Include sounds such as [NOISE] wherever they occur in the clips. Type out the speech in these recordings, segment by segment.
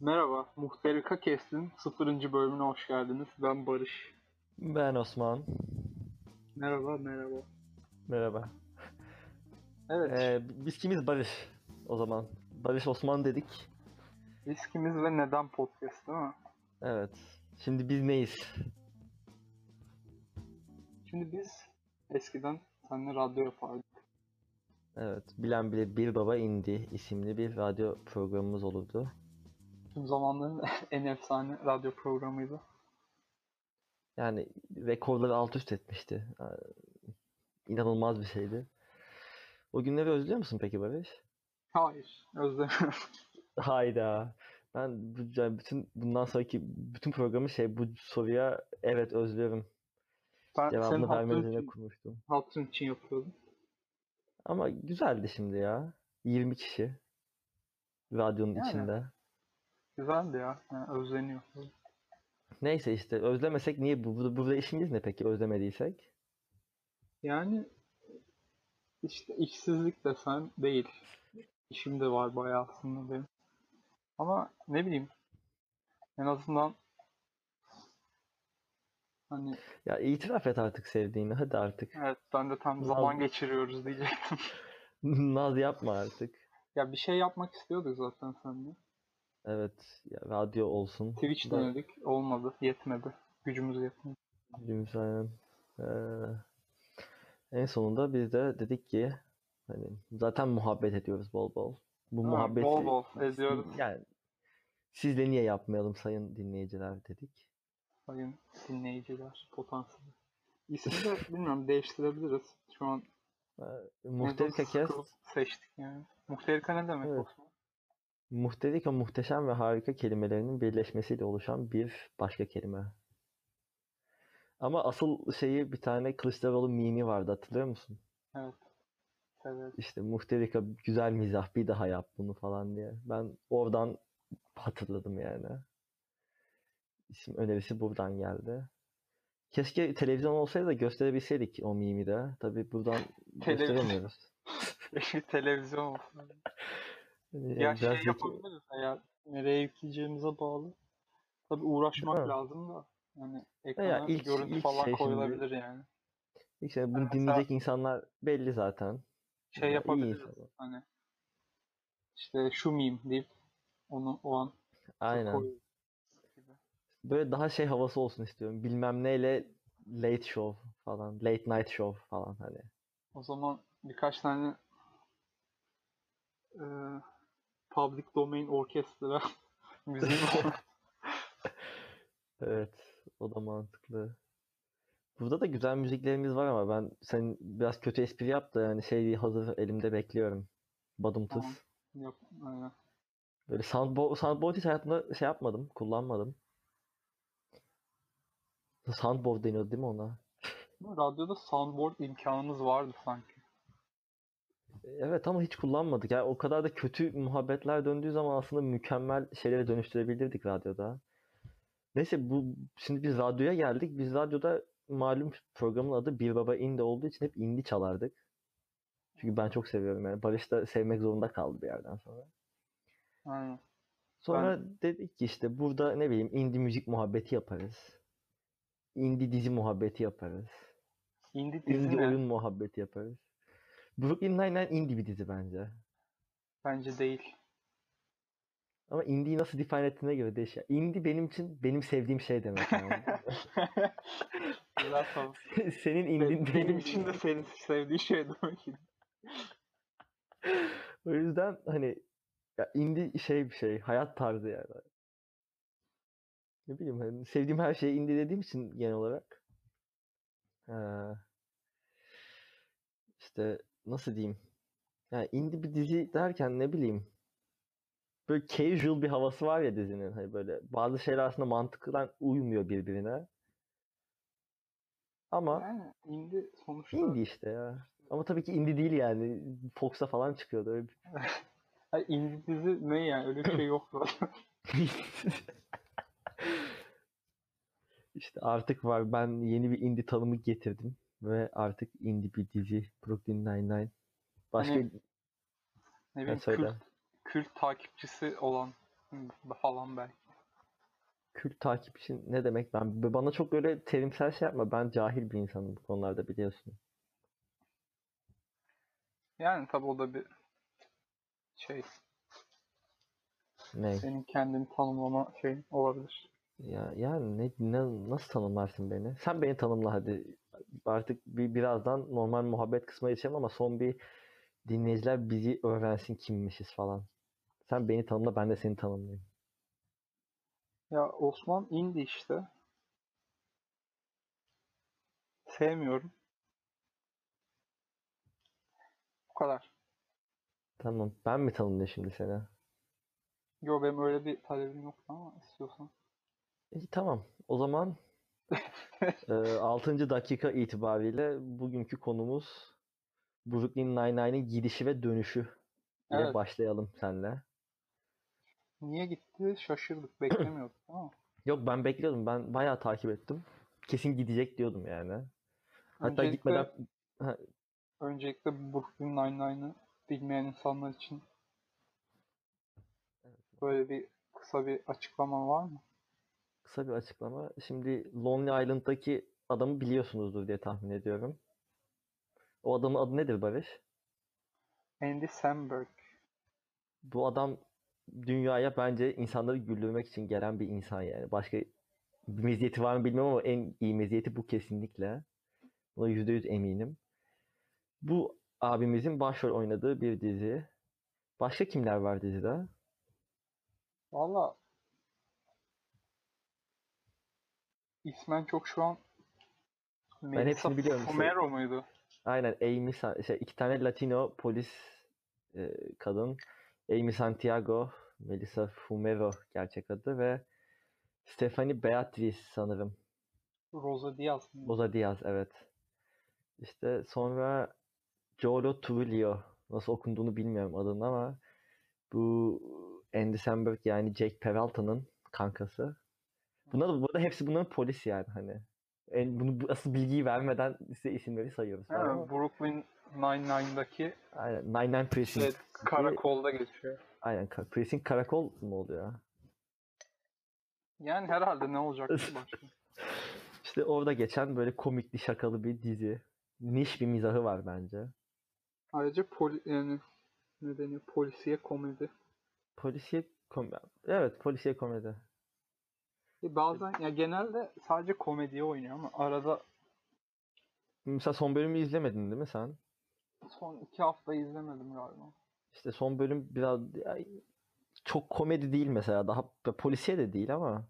Merhaba, Muhterika Kestin 0. bölümüne hoş geldiniz. Ben Barış. Ben Osman. Merhaba, merhaba. Merhaba. Evet, Ee, biz kimiz Barış o zaman? Barış Osman dedik. biz kimiz ve neden podcast değil mi? Evet. Şimdi biz neyiz? Şimdi biz eskiden seninle radyo yapardık. Evet. Bilen bile Bir Baba indi isimli bir radyo programımız olurdu. Tüm zamanların [LAUGHS] en efsane radyo programıydı. Yani rekorları alt üst etmişti. Ee, İnanılmaz bir şeydi. O günleri özlüyor musun peki Barış? Hayır, özlemiyorum. [LAUGHS] Hayda. Ben bu, yani bütün bundan sonraki bütün programı şey bu soruya evet özlüyorum Ben cevabını verme hatırın üzerine için, kurmuştum. hatırın için yapıyordum. Ama güzeldi şimdi ya. 20 kişi. Radyonun Yani. içinde. Güzeldi ya, yani özleniyor. Neyse işte özlemesek niye bu burada, burada işimiz ne peki özlemediysek? Yani işte işsizlik desen değil. İşim de var bayağı aslında benim. Ama ne bileyim en azından hani Ya itiraf et artık sevdiğini hadi artık. evet ben de tam Naz- zaman geçiriyoruz diyecektim. [LAUGHS] Naz yapma artık. Ya bir şey yapmak istiyorduk zaten seninle. Evet ya radyo olsun. Twitch Da- denedik olmadı yetmedi. Gücümüz yetmedi. Bilmiyorum sen. Ee, en sonunda biz de dedik ki hani zaten muhabbet ediyoruz bol bol. Bu Ha, muhabbeti bol bol ediyoruz. yani sizle niye yapmayalım sayın dinleyiciler dedik. Sayın dinleyiciler potansiyeli. İsmi de [LAUGHS] bilmiyorum değiştirebiliriz. Şu an Ee, Muhterika Kes seçtik yani. Muhterika ne demek Evet. Osman? Muhterika muhteşem ve harika kelimelerinin birleşmesiyle oluşan bir başka kelime. Ama asıl şeyi bir tane Kılıçdaroğlu mimi vardı hatırlıyor musun? Evet. Evet. İşte muhterika güzel mizah bir daha yap bunu falan diye. Ben oradan hatırladım yani. İsim önerisi buradan geldi. Keşke televizyon olsaydı da gösterebilseydik o mimi de. Tabii buradan [LAUGHS] gösteremiyoruz. [LAUGHS] Televizyon olsun. [LAUGHS] Yani Ya şey yapabiliriz eğer nereye yükleyeceğimize bağlı. Tabii uğraşmak Ha. lazım da. Yani ekrana ilk- görüntü ilk falan şey koyulabilir yani. İşte bunu Mesela- dinleyecek insanlar belli zaten. Şey iyi yapabiliriz. Hani işte şu meme deyip onu o an Aynen. koyuyoruz gibi. Böyle daha şey havası olsun istiyorum. Bilmem neyle late show falan. Late night show falan hani. O zaman birkaç tane e, public domain orkestra [LAUGHS] müziği. Evet. O da mantıklı. Burada da güzel müziklerimiz var ama ben sen biraz kötü espri yap da yani şey hazır elimde bekliyorum. Badumtıs. Tamam. Yap, aynen. Böyle soundboard, soundboard hiç hayatımda şey yapmadım. Kullanmadım. Soundboard deniyordu değil mi ona? Radyoda soundboard imkanımız vardı sanki. Evet ama hiç kullanmadık. Yani o kadar da kötü muhabbetler döndüğü zaman aslında mükemmel şeylere dönüştürebilirdik radyoda. Neyse bu şimdi biz radyoya geldik. Biz radyoda malum programın adı Bir Baba Indi olduğu için hep indie çalardık. Çünkü ben çok seviyorum yani. Barış da sevmek zorunda kaldı bir yerden sonra. Aynen. Sonra dedik ki işte burada ne bileyim indie müzik muhabbeti yaparız. Indie dizi muhabbeti yaparız. Indie dizi Indie oyun muhabbeti yaparız. Brooklyn Nine-Nine indie bir dizi bence. Bence değil. Ama indie'yi nasıl define ettiğine göre değişiyor. Indie benim için benim sevdiğim şey demek. Yani. [LAUGHS] [LAUGHS] Güzel. Senin indin benim, benim için de senin sevdiği şey demek. O yüzden hani ya indie şey bir şey. Hayat tarzı yani. Ne bileyim hani sevdiğim her şeye indie dediğim için genel olarak. Ha. İşte nasıl diyeyim. Yani indie bir dizi derken ne bileyim. Böyle casual bir havası var ya dizinin. Hani böyle bazı şeyler aslında mantıkla uymuyor birbirine. Ama Yani indie sonuçta indie işte ya. Ama tabii ki indie değil yani. Fox'a falan çıkıyordu. Öyle bir [LAUGHS] Hayır, indie dizi ne yani? Öyle bir şey yok zaten. [LAUGHS] [LAUGHS] İşte artık var. Ben yeni bir indie tanımı getirdim. Ve artık indie bir dizi. Brooklyn Nine-Nine. Başka Hani- Ne bileyim kült, kült takipçisi olan Falan belki. Kült takipçi ne demek? Ben bana çok öyle terimsel şey yapma. Ben cahil bir insanım bu konularda biliyorsun. Yani tabii o da bir şey. Ne? Senin kendini tanımlama şey olabilir. Ya yani ne, ne nasıl tanımlarsın beni? Sen beni tanımla hadi. Artık bir birazdan normal muhabbet kısmına geçelim ama son bir dinleyiciler bizi öğrensin kimmişiz falan. Sen beni tanımla ben de seni tanımlayayım. Ya Osman indi işte. Sevmiyorum. Bu kadar. Tamam. Ben mi tanımlayayım şimdi seni? Yo benim öyle bir talebim yoktu ama istiyorsan. İyi tamam. O zaman 6. dakika itibariyle bugünkü konumuz Brooklyn Nine-Nine'in gidişi ve dönüşü ile Evet. başlayalım senle. Niye gitti şaşırdık beklemiyorduk ama. Yok ben bekliyordum. Ben bayağı takip ettim. Kesin gidecek diyordum yani. Hatta Öncelikle- gitmeden Öncelikle Brooklyn Nine-Nine'ı bilmeyen insanlar için böyle bir kısa bir açıklama var mı? Kısa bir açıklama. Şimdi Lonely Island'daki adamı biliyorsunuzdur diye tahmin ediyorum. O adamın adı nedir Barış? Andy Samberg. Bu adam dünyaya bence insanları güldürmek için gelen bir insan yani. Başka bir meziyeti var mı bilmiyorum ama en iyi meziyeti bu kesinlikle. Buna yüzde yüz eminim. Bu abimizin başrol oynadığı bir dizi. Başka kimler var dizide? Valla ismen çok şu an Melissa hepsini biliyorum. Fumero muydu? Aynen Amy şey, iki tane Latino polis e, kadın. Amy Santiago, Melissa Fumero gerçek adı ve Stephanie Beatriz sanırım. Rosa Diaz? Rosa Diaz evet. İşte sonra Joelo Trujillo nasıl okunduğunu bilmiyorum adını ama bu Andy Samberg yani Jake Peralta'nın kankası. Bunlar da burada hepsi bunların polis yani hani. En, bunu bu- asıl bilgiyi vermeden size isimleri sayıyoruz. Evet, Brooklyn Nine-Nine'daki Aynen. Nine Nine Precinct. şey, karakolda geçiyor. Aynen. Precinct karakol mu oluyor? Yani herhalde ne olacak [LAUGHS] başka? İşte orada geçen böyle komikli şakalı bir dizi. Niş bir mizahı var bence. Ayrıca poli, yani ne deniyor? Polisiye komedi. Polisiye komedi. Evet polisiye komedi. E bazen ya genelde sadece komediye oynuyor ama arada Mesela son bölümü izlemedin değil mi sen? son iki hafta izlemedim galiba. İşte son bölüm biraz ya, çok komedi değil mesela. Daha da polisiye de değil ama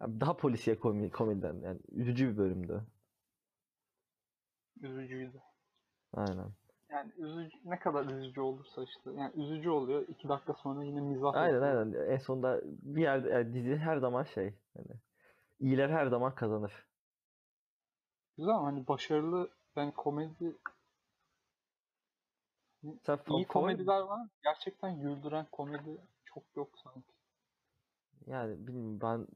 ya daha polisiye komi, komediden yani üzücü bir bölümdü. Üzücüydü. Aynen. Yani üzücü, ne kadar üzücü olursa işte. Yani üzücü oluyor. iki dakika sonra yine mizah Aynen yapıyor. aynen. En sonunda bir yerde yani dizi her zaman şey hani iyiler her zaman kazanır. Güzel ama hani başarılı yani komedi Sen iyi komediler var. Gerçekten güldüren komedi çok yok sanki. Yani bilmiyorum ben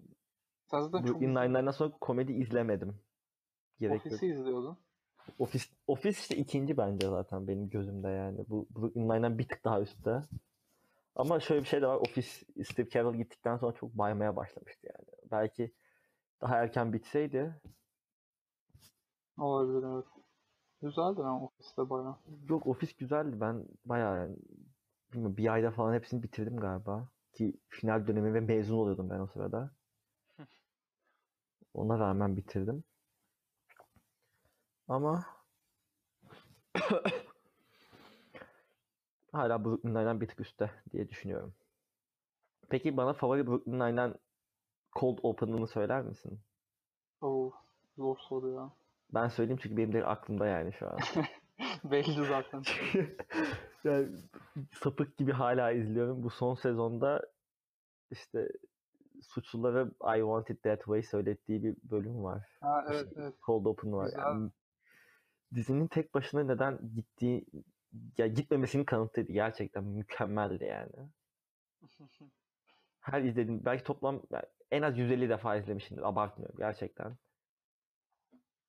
Brooklyn Nine-Nine'dan sonra komedi izlemedim. Gerek yok. Ofisi izliyordun. Ofis, Ofis işte ikinci bence zaten benim gözümde yani. Bu Brooklyn Nine-Nine bir tık daha üstte. Ama şöyle bir şey de var. Ofis Steve Carell gittikten sonra çok baymaya başlamıştı yani. Belki daha erken bitseydi Olabilir evet. Güzeldi ama ofiste bayağı. yok ofis güzeldi. Ben bayağı yani bilmiyorum, bir ayda falan hepsini bitirdim galiba. Ki final dönemi ve mezun oluyordum ben o sırada. [LAUGHS] Ona rağmen bitirdim. Ama hala Brooklyn Nine-Nine bir tık üstte diye düşünüyorum. Peki bana favori Brooklyn Nine-Nine Cold Open'ını söyler misin? Oo, zor soru ya. Ben söyleyeyim çünkü benim de aklımda yani şu an. [LAUGHS] Belli zaten. [LAUGHS] yani sapık gibi hala izliyorum. Bu son sezonda işte suçlulara I Want It That Way söylettiği bir bölüm var. Ha, evet evet. Cold Open var. Güzel. Yani dizinin tek başına neden gittiği ya gitmemesinin kanıtıydı. Gerçekten mükemmeldi yani. Her izlediğim belki toplam en az 150 defa izlemişimdir. Abartmıyorum gerçekten.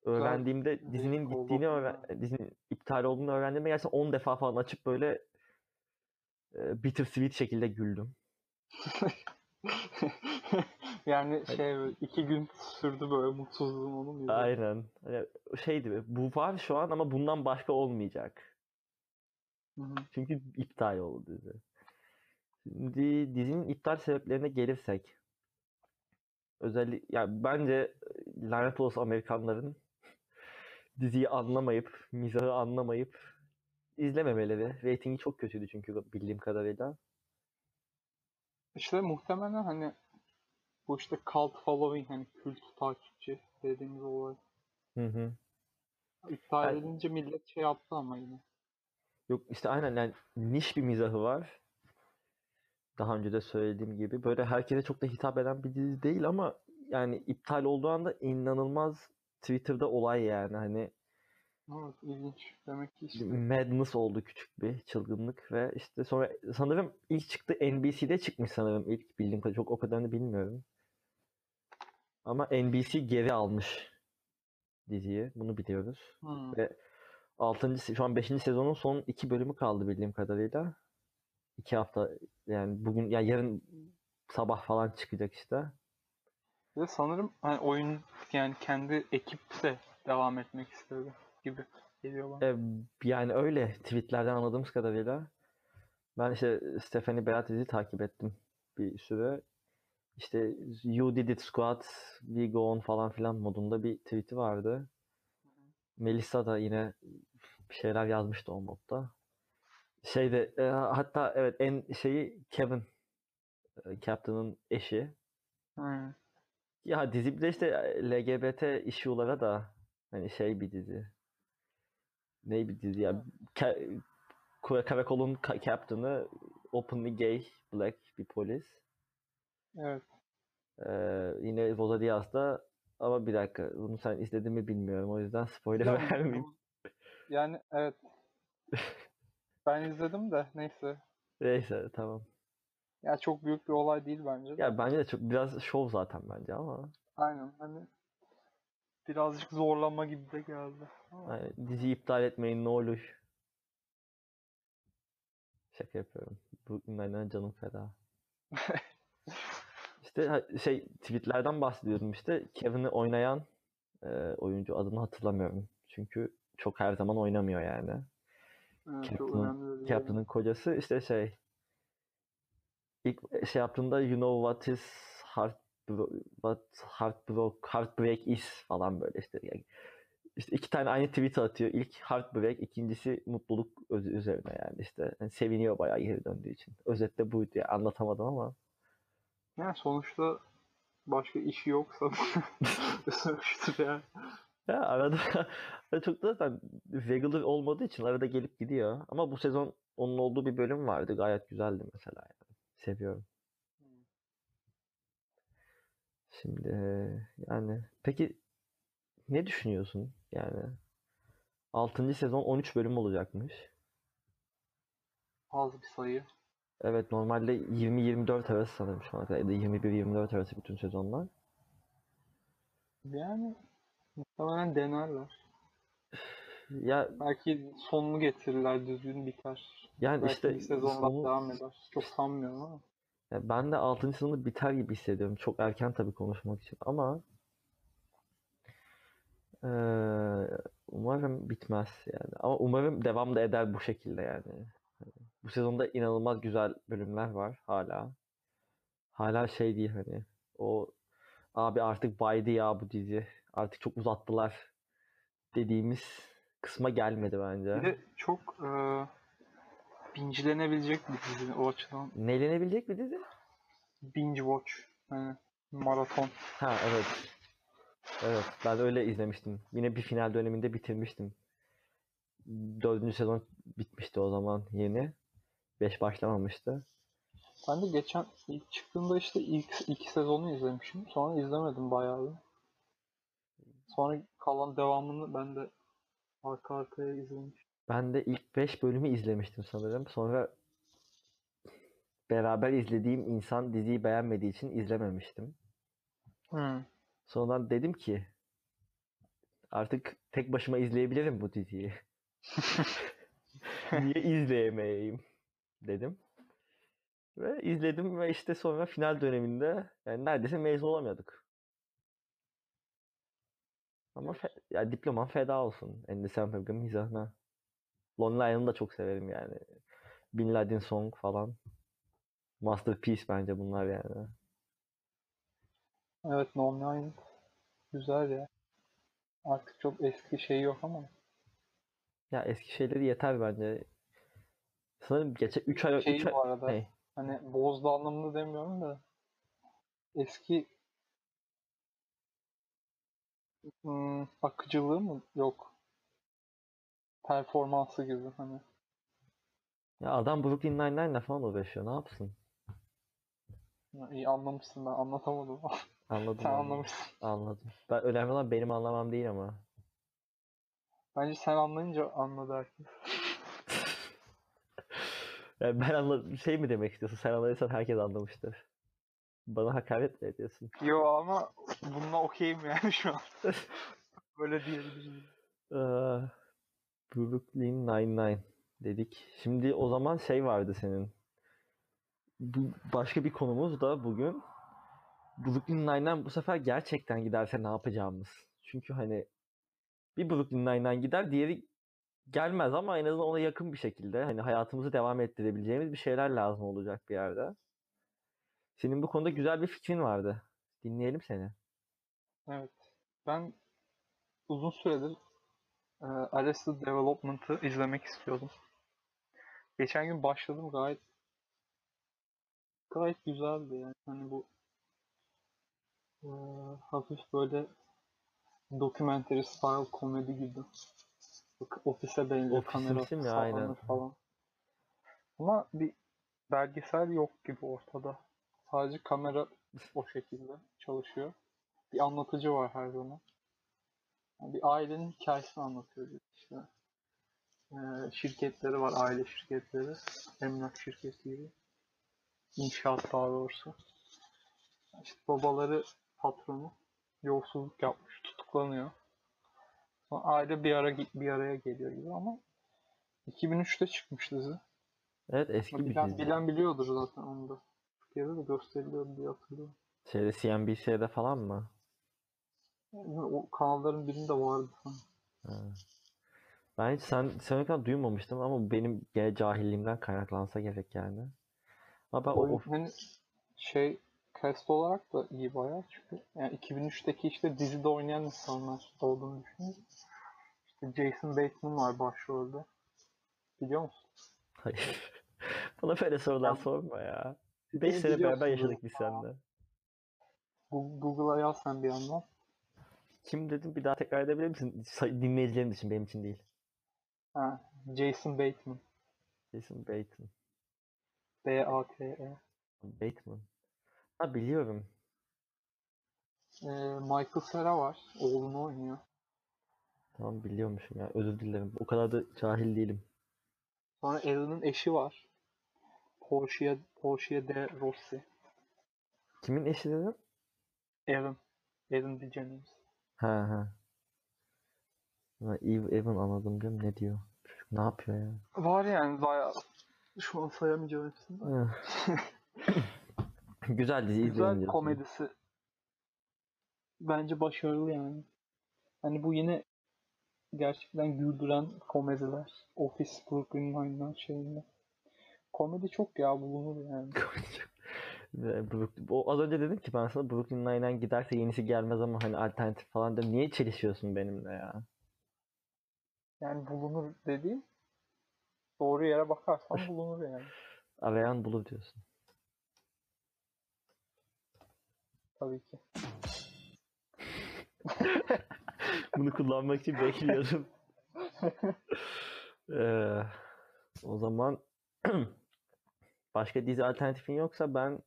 Öğrendiğimde Güzel dizinin gittiğini öğren dizinin iptal olduğunu öğrendiğimde gerçekten 10 defa falan açıp böyle e, bittersweet şekilde güldüm. [LAUGHS] yani şey iki gün sürdü böyle mutsuzluğum onun gibi. Aynen. Hani şeydi bu var şu an ama bundan başka olmayacak. Hı hı. Çünkü iptal oldu dizi. Şimdi dizinin iptal sebeplerine gelirsek. Özellikle ya bence lanet olası Amerikanların [LAUGHS] diziyi anlamayıp, mizahı anlamayıp izlememeleri. Reytingi çok kötüydü çünkü bildiğim kadarıyla. İşte muhtemelen hani bu işte cult following hani kült takipçi dediğimiz olay. Hı hı. İptal Yani- edince millet şey yaptı ama yine. Yok işte aynen yani niş bir mizahı var. Daha önce de söylediğim gibi. Böyle herkese çok da hitap eden bir dizi değil ama yani iptal olduğu anda inanılmaz Twitter'da olay yani hani Evet ilginç. Demek ki işte. madness oldu küçük bir çılgınlık ve işte sonra sanırım ilk çıktı NBC'de çıkmış sanırım ilk bildiğim kadarıyla çok o kadarını bilmiyorum. Ama NBC geri almış diziyi. Bunu biliyoruz. Hmm. Ve 6. şu an 5. sezonun son iki bölümü kaldı bildiğim kadarıyla. 2 hafta yani bugün ya yarın sabah falan çıkacak işte. Ve sanırım hani oyun yani kendi ekip de devam etmek istedi gibi geliyor bana. E, yani öyle tweetlerden anladığımız kadarıyla. Ben işte Stephanie Beatriz'i takip ettim bir süre. İşte You Did It Squad, We Go On falan filan modunda bir tweet'i vardı. Melissa da yine bir şeyler yazmıştı o modda. Şeyde e, hatta evet en şeyi Kevin e, Captain'ın eşi. Hmm. Ya dizi bir de işte LGBT issue'lara da hani şey bir dizi. Ne bir dizi ya? Ka- Kara- Karakolun ka- captain'ı openly gay, black bir polis. Evet. Ee, yine Rosa Diaz da ama bir dakika bunu sen izledin mi bilmiyorum o yüzden [LAUGHS] spoiler Ya, vermeyeyim. Yani evet. [LAUGHS] Ben izledim de neyse. Neyse tamam. Ya çok büyük bir olay değil bence. de. Ya bence de çok biraz şov zaten bence ama Aynen hani birazcık zorlama gibi de geldi. Yani diziyi iptal etmeyin ne olur. Şaka yapıyorum. Bugünlerden canım feda. [LAUGHS] İşte şey tweetlerden bahsediyordum işte. Kevin'i oynayan e, oyuncu adını hatırlamıyorum. Çünkü çok her zaman oynamıyor yani. evet, Captain'ın kocası işte şey ilk şey yaptığında you know what is heart what heartbreak heartbreak is falan böyle işte yani işte iki tane aynı tweet atıyor. İlk heartbreak, ikincisi mutluluk üzerine yani işte yani seviniyor bayağı geri döndüğü için. Özetle buydu ya anlatamadım ama Yani sonuçta başka işi yoksa [LAUGHS] sonuçta yani. ya [LAUGHS] arada çok da zaten regular olmadığı için arada gelip gidiyor. Ama bu sezon onun olduğu bir bölüm vardı. Gayet güzeldi mesela yani. Seviyorum. Şimdi yani peki ne düşünüyorsun yani? 6. sezon 13 bölüm olacakmış. Az bir sayı. Evet normalde 20-24 arası sanırım şu ana kadar. Ya da 21-24 arası bütün sezonlar. Yani muhtemelen denerler. Ya Belki sonunu getirirler, düzgün biter. yani Belki işte bir sezon daha sonu- devam eder. Çok sanmıyorum ama. ya ben de 6. sezonda biter gibi hissediyorum. Çok erken tabii konuşmak için ama eee, umarım bitmez yani. Ama umarım devam da eder bu şekilde yani. Bu sezonda inanılmaz güzel bölümler var hala. Hala şey değil hani o abi artık baydı ya bu dizi. Artık çok uzattılar dediğimiz kısma gelmedi Bir bence. de çok e, binge'lenebilecek bir dizi o açıdan. Nelenebilecek bir dizi? Binge watch. Yani maraton. Ha evet. Evet ben öyle izlemiştim. Yine bir final döneminde bitirmiştim. Dördüncü sezon bitmişti o zaman yeni. Beş başlamamıştı. Ben de geçen ilk çıktığında işte ilk iki sezonu izlemişim. Sonra izlemedim bayağı bir. Sonra kalan devamını ben de arka arkaya izlemişim. Ben de ilk 5 bölümü izlemiştim sanırım. Sonra beraber izlediğim insan diziyi beğenmediği için izlememiştim. Hmm. Sonradan dedim ki artık tek başıma izleyebilirim bu diziyi. [LAUGHS] [LAUGHS] Niye izleyemeyeyim dedim. Ve izledim ve işte sonra final döneminde yani neredeyse mezun olamıyorduk. Ama fe- ya diploman feda olsun. Endişem mizahına. Lonely Island'ı da çok severim yani. Bin Laden Song falan. Masterpiece bence bunlar yani. Evet Online güzel ya. Artık çok eski şey yok ama. Ya eski şeyleri yeter bence. Sanırım geçen 3 ay Şey 3 ay bu arada ne? hani bozdu anlamında demiyorum da eski hmm, akıcılığı mı? Yok. Performansı gibi hani. Ya adam Brooklyn Nine-Nine'le falan uğraşıyor. Ne yapsın? Ya iyi anlamışsın ben anlatamadım. [LAUGHS] Anladım. Sen anlamışsın. Anladım. Ben önemli olan benim anlamam değil ama. Bence sen anlayınca anladı herkes. Yani ben anladım. Şey mi demek istiyorsun? Sen anladıysan herkes anlamıştır. Bana hakaret mi ediyorsun? Yo ama bununla okeyim yani şu an. [LAUGHS] Böyle diyebilirim. Ee, Brooklyn Nine-Nine dedik. Şimdi o zaman şey vardı senin. Bu başka bir konumuz da bugün. Brooklyn Nine-Nine bu sefer gerçekten giderse ne yapacağımız. Çünkü hani bir Brooklyn Nine-Nine gider, diğeri gelmez ama en azından ona yakın bir şekilde hani hayatımızı devam ettirebileceğimiz bir şeyler lazım olacak bir yerde. Senin bu konuda güzel bir fikrin vardı. Dinleyelim seni. Evet. Ben uzun süredir e, Arrested Development'ı izlemek istiyordum. Geçen gün başladım gayet gayet güzeldi yani. Hani bu e, hafif böyle documentary style komedi gibi. Ofise benziyor Ofis kamera ya, sallanır aynen. falan. Ama bir belgesel yok gibi ortada. Sadece kamera o şekilde çalışıyor. Bir anlatıcı var her zaman. Yani bir ailenin hikayesini anlatıyor işte. Ee, şirketleri var, aile şirketleri. Emlak şirketi gibi. İnşaat daha doğrusu. İşte babaları patronu yolsuzluk yapmış, tutuklanıyor. Aile bir ara bir araya geliyor gibi ama 2003'te çıkmış dizi. Evet eski bir Bilen, dizi. bilen biliyordur zaten onu da. Türkiye'de de gösteriliyor diye hatırlıyorum. Şeyde CNBC'de falan mı? Yani o kanalların birinde vardı. Ha. Ben hiç sen sen kadar duymamıştım ama benim gene cahilliğimden kaynaklansa gerek yani. Ama ben o, o- hani şey cast olarak da iyi bayağı çünkü yani 2003'teki işte dizide oynayan insanlar olduğunu düşünüyorum. İşte Jason Bateman var başrolde. Biliyor musun? Hayır. [LAUGHS] Bana böyle sorular Tamam. sorma ya. Siz 5 sene beraber yaşadık biz seninle. Google'a yaz sen bir yandan. Kim dedim bir daha tekrar edebilir misin? Dinleyicilerin için benim için değil. Ha, Jason Bateman. Jason Bateman. B-A-T-E. Bateman. Ha biliyorum. Ee, Michael Cera var. Oğlunu oynuyor. Tamam biliyormuşum ya. Özür dilerim. O kadar da cahil değilim. Sonra Ellen'ın eşi var. Portia, Portia de Rossi. Kimin eşi dedim? Ellen. Ellen DeGeneres. Ha ha. Eve Evan anladım diyorum. Ne diyor? Çocuk ne yapıyor ya? Var yani bayağı. Şu an sayamayacağım hepsini. [LAUGHS] Güzel dizi izleyin Güzel diyorsun. komedisi. Bence başarılı yani. Hani bu yine gerçekten güldüren komediler. Office, Brooklyn Nine-Nine şeyinde. Komedi çok ya bulunur yani. [LAUGHS] O az önce dedim ki ben sana Brooklyn Nine-Nine giderse yenisi gelmez ama hani alternatif falan da niye çelişiyorsun benimle ya? Yani bulunur dediğim doğru yere bakarsan [LAUGHS] bulunur yani. Arayan bulur diyorsun. Tabii ki. [LAUGHS] Bunu kullanmak için bekliyordum. [LAUGHS] Ee, o zaman [CLEARS THROAT] başka dizi alternatifin yoksa ben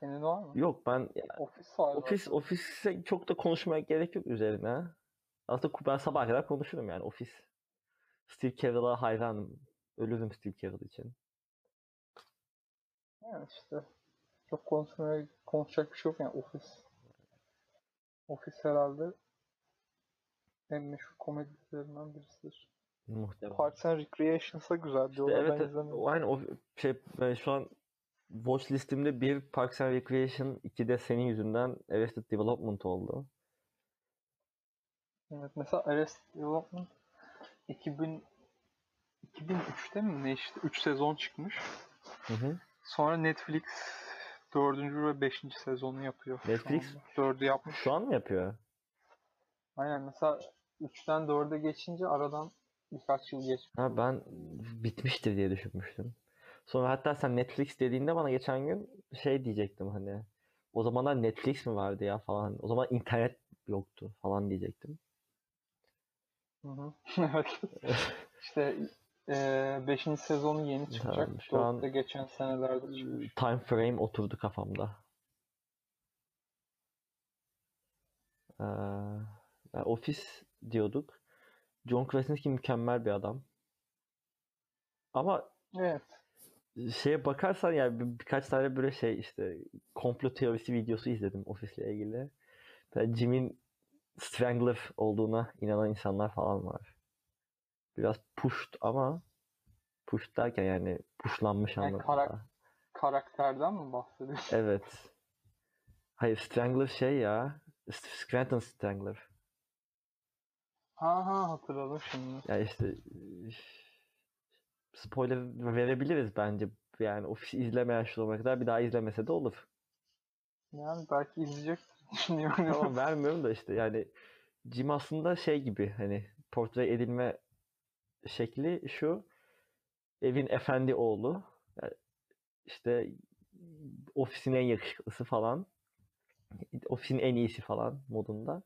Senin var mı? yok ben Office var ofis zaten. ofise çok da konuşmaya gerek yok üzerine. Aslında ben sabaha kadar konuşurum yani ofis. Steve Carell'a hayranım. Ölürüm Steve Carell için. Yani işte çok konuşmaya konuşacak bir şey yok yani Office. Office herhalde en meşhur komedi dizilerinden birisidir. Muhtemelen. Parks and Recreations'a güzel İşte diyorlar. evet, ben izlemedim. aynı o şey ben şu an watch listemde bir Parks and Recreation, iki de senin yüzünden Arrested Development oldu. Evet, mesela Arrested Development 2000 2003'te mi ne işte 3 sezon çıkmış. Hı hı. Sonra Netflix 4. ve 5. sezonu yapıyor. Netflix-. 4'ü yapmış. Şu an mı yapıyor? Aynen mesela 3'ten 4'e geçince aradan birkaç yıl geçmiş. Ha ben bitmiştir diye düşünmüştüm. Sonra hatta sen Netflix dediğinde bana geçen gün şey diyecektim hani o zamanlar Netflix mi vardı ya falan. O zaman internet yoktu falan diyecektim. Hı hı. [LAUGHS] evet. İşte 5. sezonu yeni çıkacak. Tamam, şu an- 4'te geçen senelerde çıkmış. Time frame oturdu kafamda. Ee, ofis diyorduk. John Krasinski mükemmel bir adam. Ama Evet. şeye bakarsan yani bir- birkaç tane böyle şey işte komplo teorisi videosu izledim ofisle ilgili. Mesela Jim'in Strangler olduğuna inanan insanlar falan var. Biraz pushed ama pushed derken yani pushlanmış Yani anlamında. karak- Karakterden mi bahsediyorsun? Evet. Hayır Strangler şey ya. Scranton Strangler. Ha ha hatırladım şimdi. Ya işte spoiler verebiliriz bence. Yani ofisi izlemeyen şu zamana kadar bir daha izlemese de olur. Yani belki izleyecek [LAUGHS] düşünüyorum. [LAUGHS] Tamam vermiyorum da işte yani Jim aslında şey gibi hani portre edilme şekli şu evin efendi oğlu Yani işte ofisin en yakışıklısı falan ofisin en iyisi falan modunda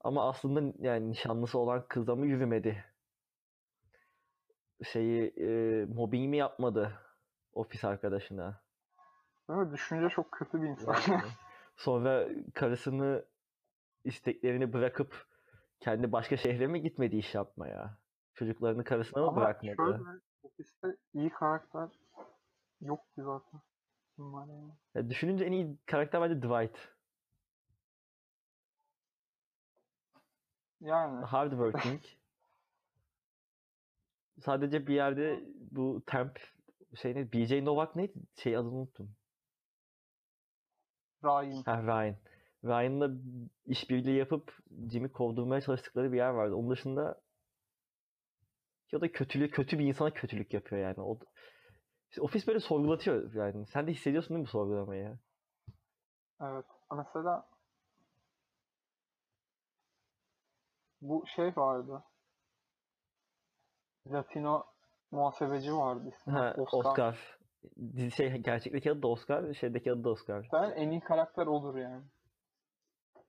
ama aslında yani nişanlısı olan kızla mı yürümedi şeyi e, mobbing mi yapmadı ofis arkadaşına mi? Düşünce çok kötü bir insan. Yani [LAUGHS] sonra karısını isteklerini bırakıp kendi başka şehre mi gitmedi iş yapmaya? Çocuklarını karısına mı Ama bırakmadı? şöyle ofiste iyi karakter yok ki zaten. Kim var yani? Ya düşününce en iyi karakter bence Dwight. Yani Hardworking. [LAUGHS] Sadece bir yerde bu temp şey ne? BJ Novak neydi? Şey adını unuttum. Ryan. Ha Ryan. Ryan'la işbirliği yapıp Jim'i kovdurmaya çalıştıkları bir yer vardı. Onun dışında ya da kötülüğü kötü bir insana kötülük yapıyor yani. O işte ofis böyle sorgulatıyor yani. Sen de hissediyorsun değil mi bu sorgulamayı? Evet. Mesela bu şey vardı. Latino muhasebeci vardı. Ha, Oscar. Oscar. Dizi şey gerçekteki adı da Oscar, şeydeki adı da Oscar. Ben en iyi karakter olur yani.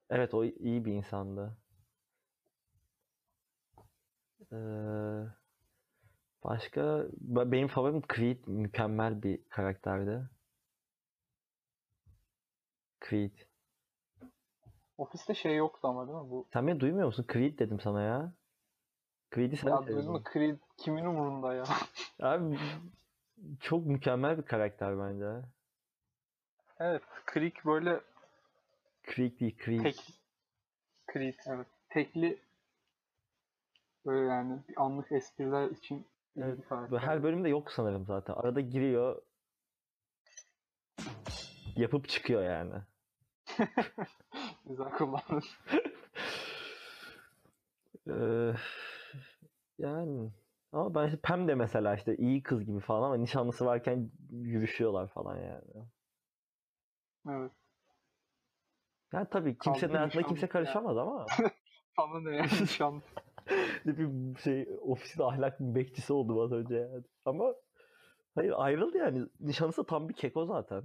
Evet o iyi bir insandı. Ee, başka Ba- benim favorim Creed mükemmel bir karakterdi. Creed. Ofiste şey yoktu ama değil mi? Bu Sen beni duymuyor musun? Creed dedim sana ya. Creed'i sen ya duydun mu Creed kimin umurunda ya? [LAUGHS] Abi çok mükemmel bir karakter bence. evet. Creed böyle Creed değil, Creed. tek Creed evet. Tekli böyle yani bir anlık espriler için Evet, Her bölümde yok sanırım zaten. Arada giriyor. Yapıp çıkıyor yani. [LAUGHS] Güzel kullandın. [LAUGHS] Yani ama ben işte Pam de mesela işte iyi kız gibi falan ama nişanlısı varken yürüşüyorlar falan yani. Evet. Yani tabii kimsenin hayatına kimse nişanlısı ya. karışamaz ama [LAUGHS] Sana ne yani nişan. [LAUGHS] bir şey ofisin ahlak bekçisi oldum az önce yani. Ama hayır ayrıldı yani. Nişanlısı tam bir keko zaten.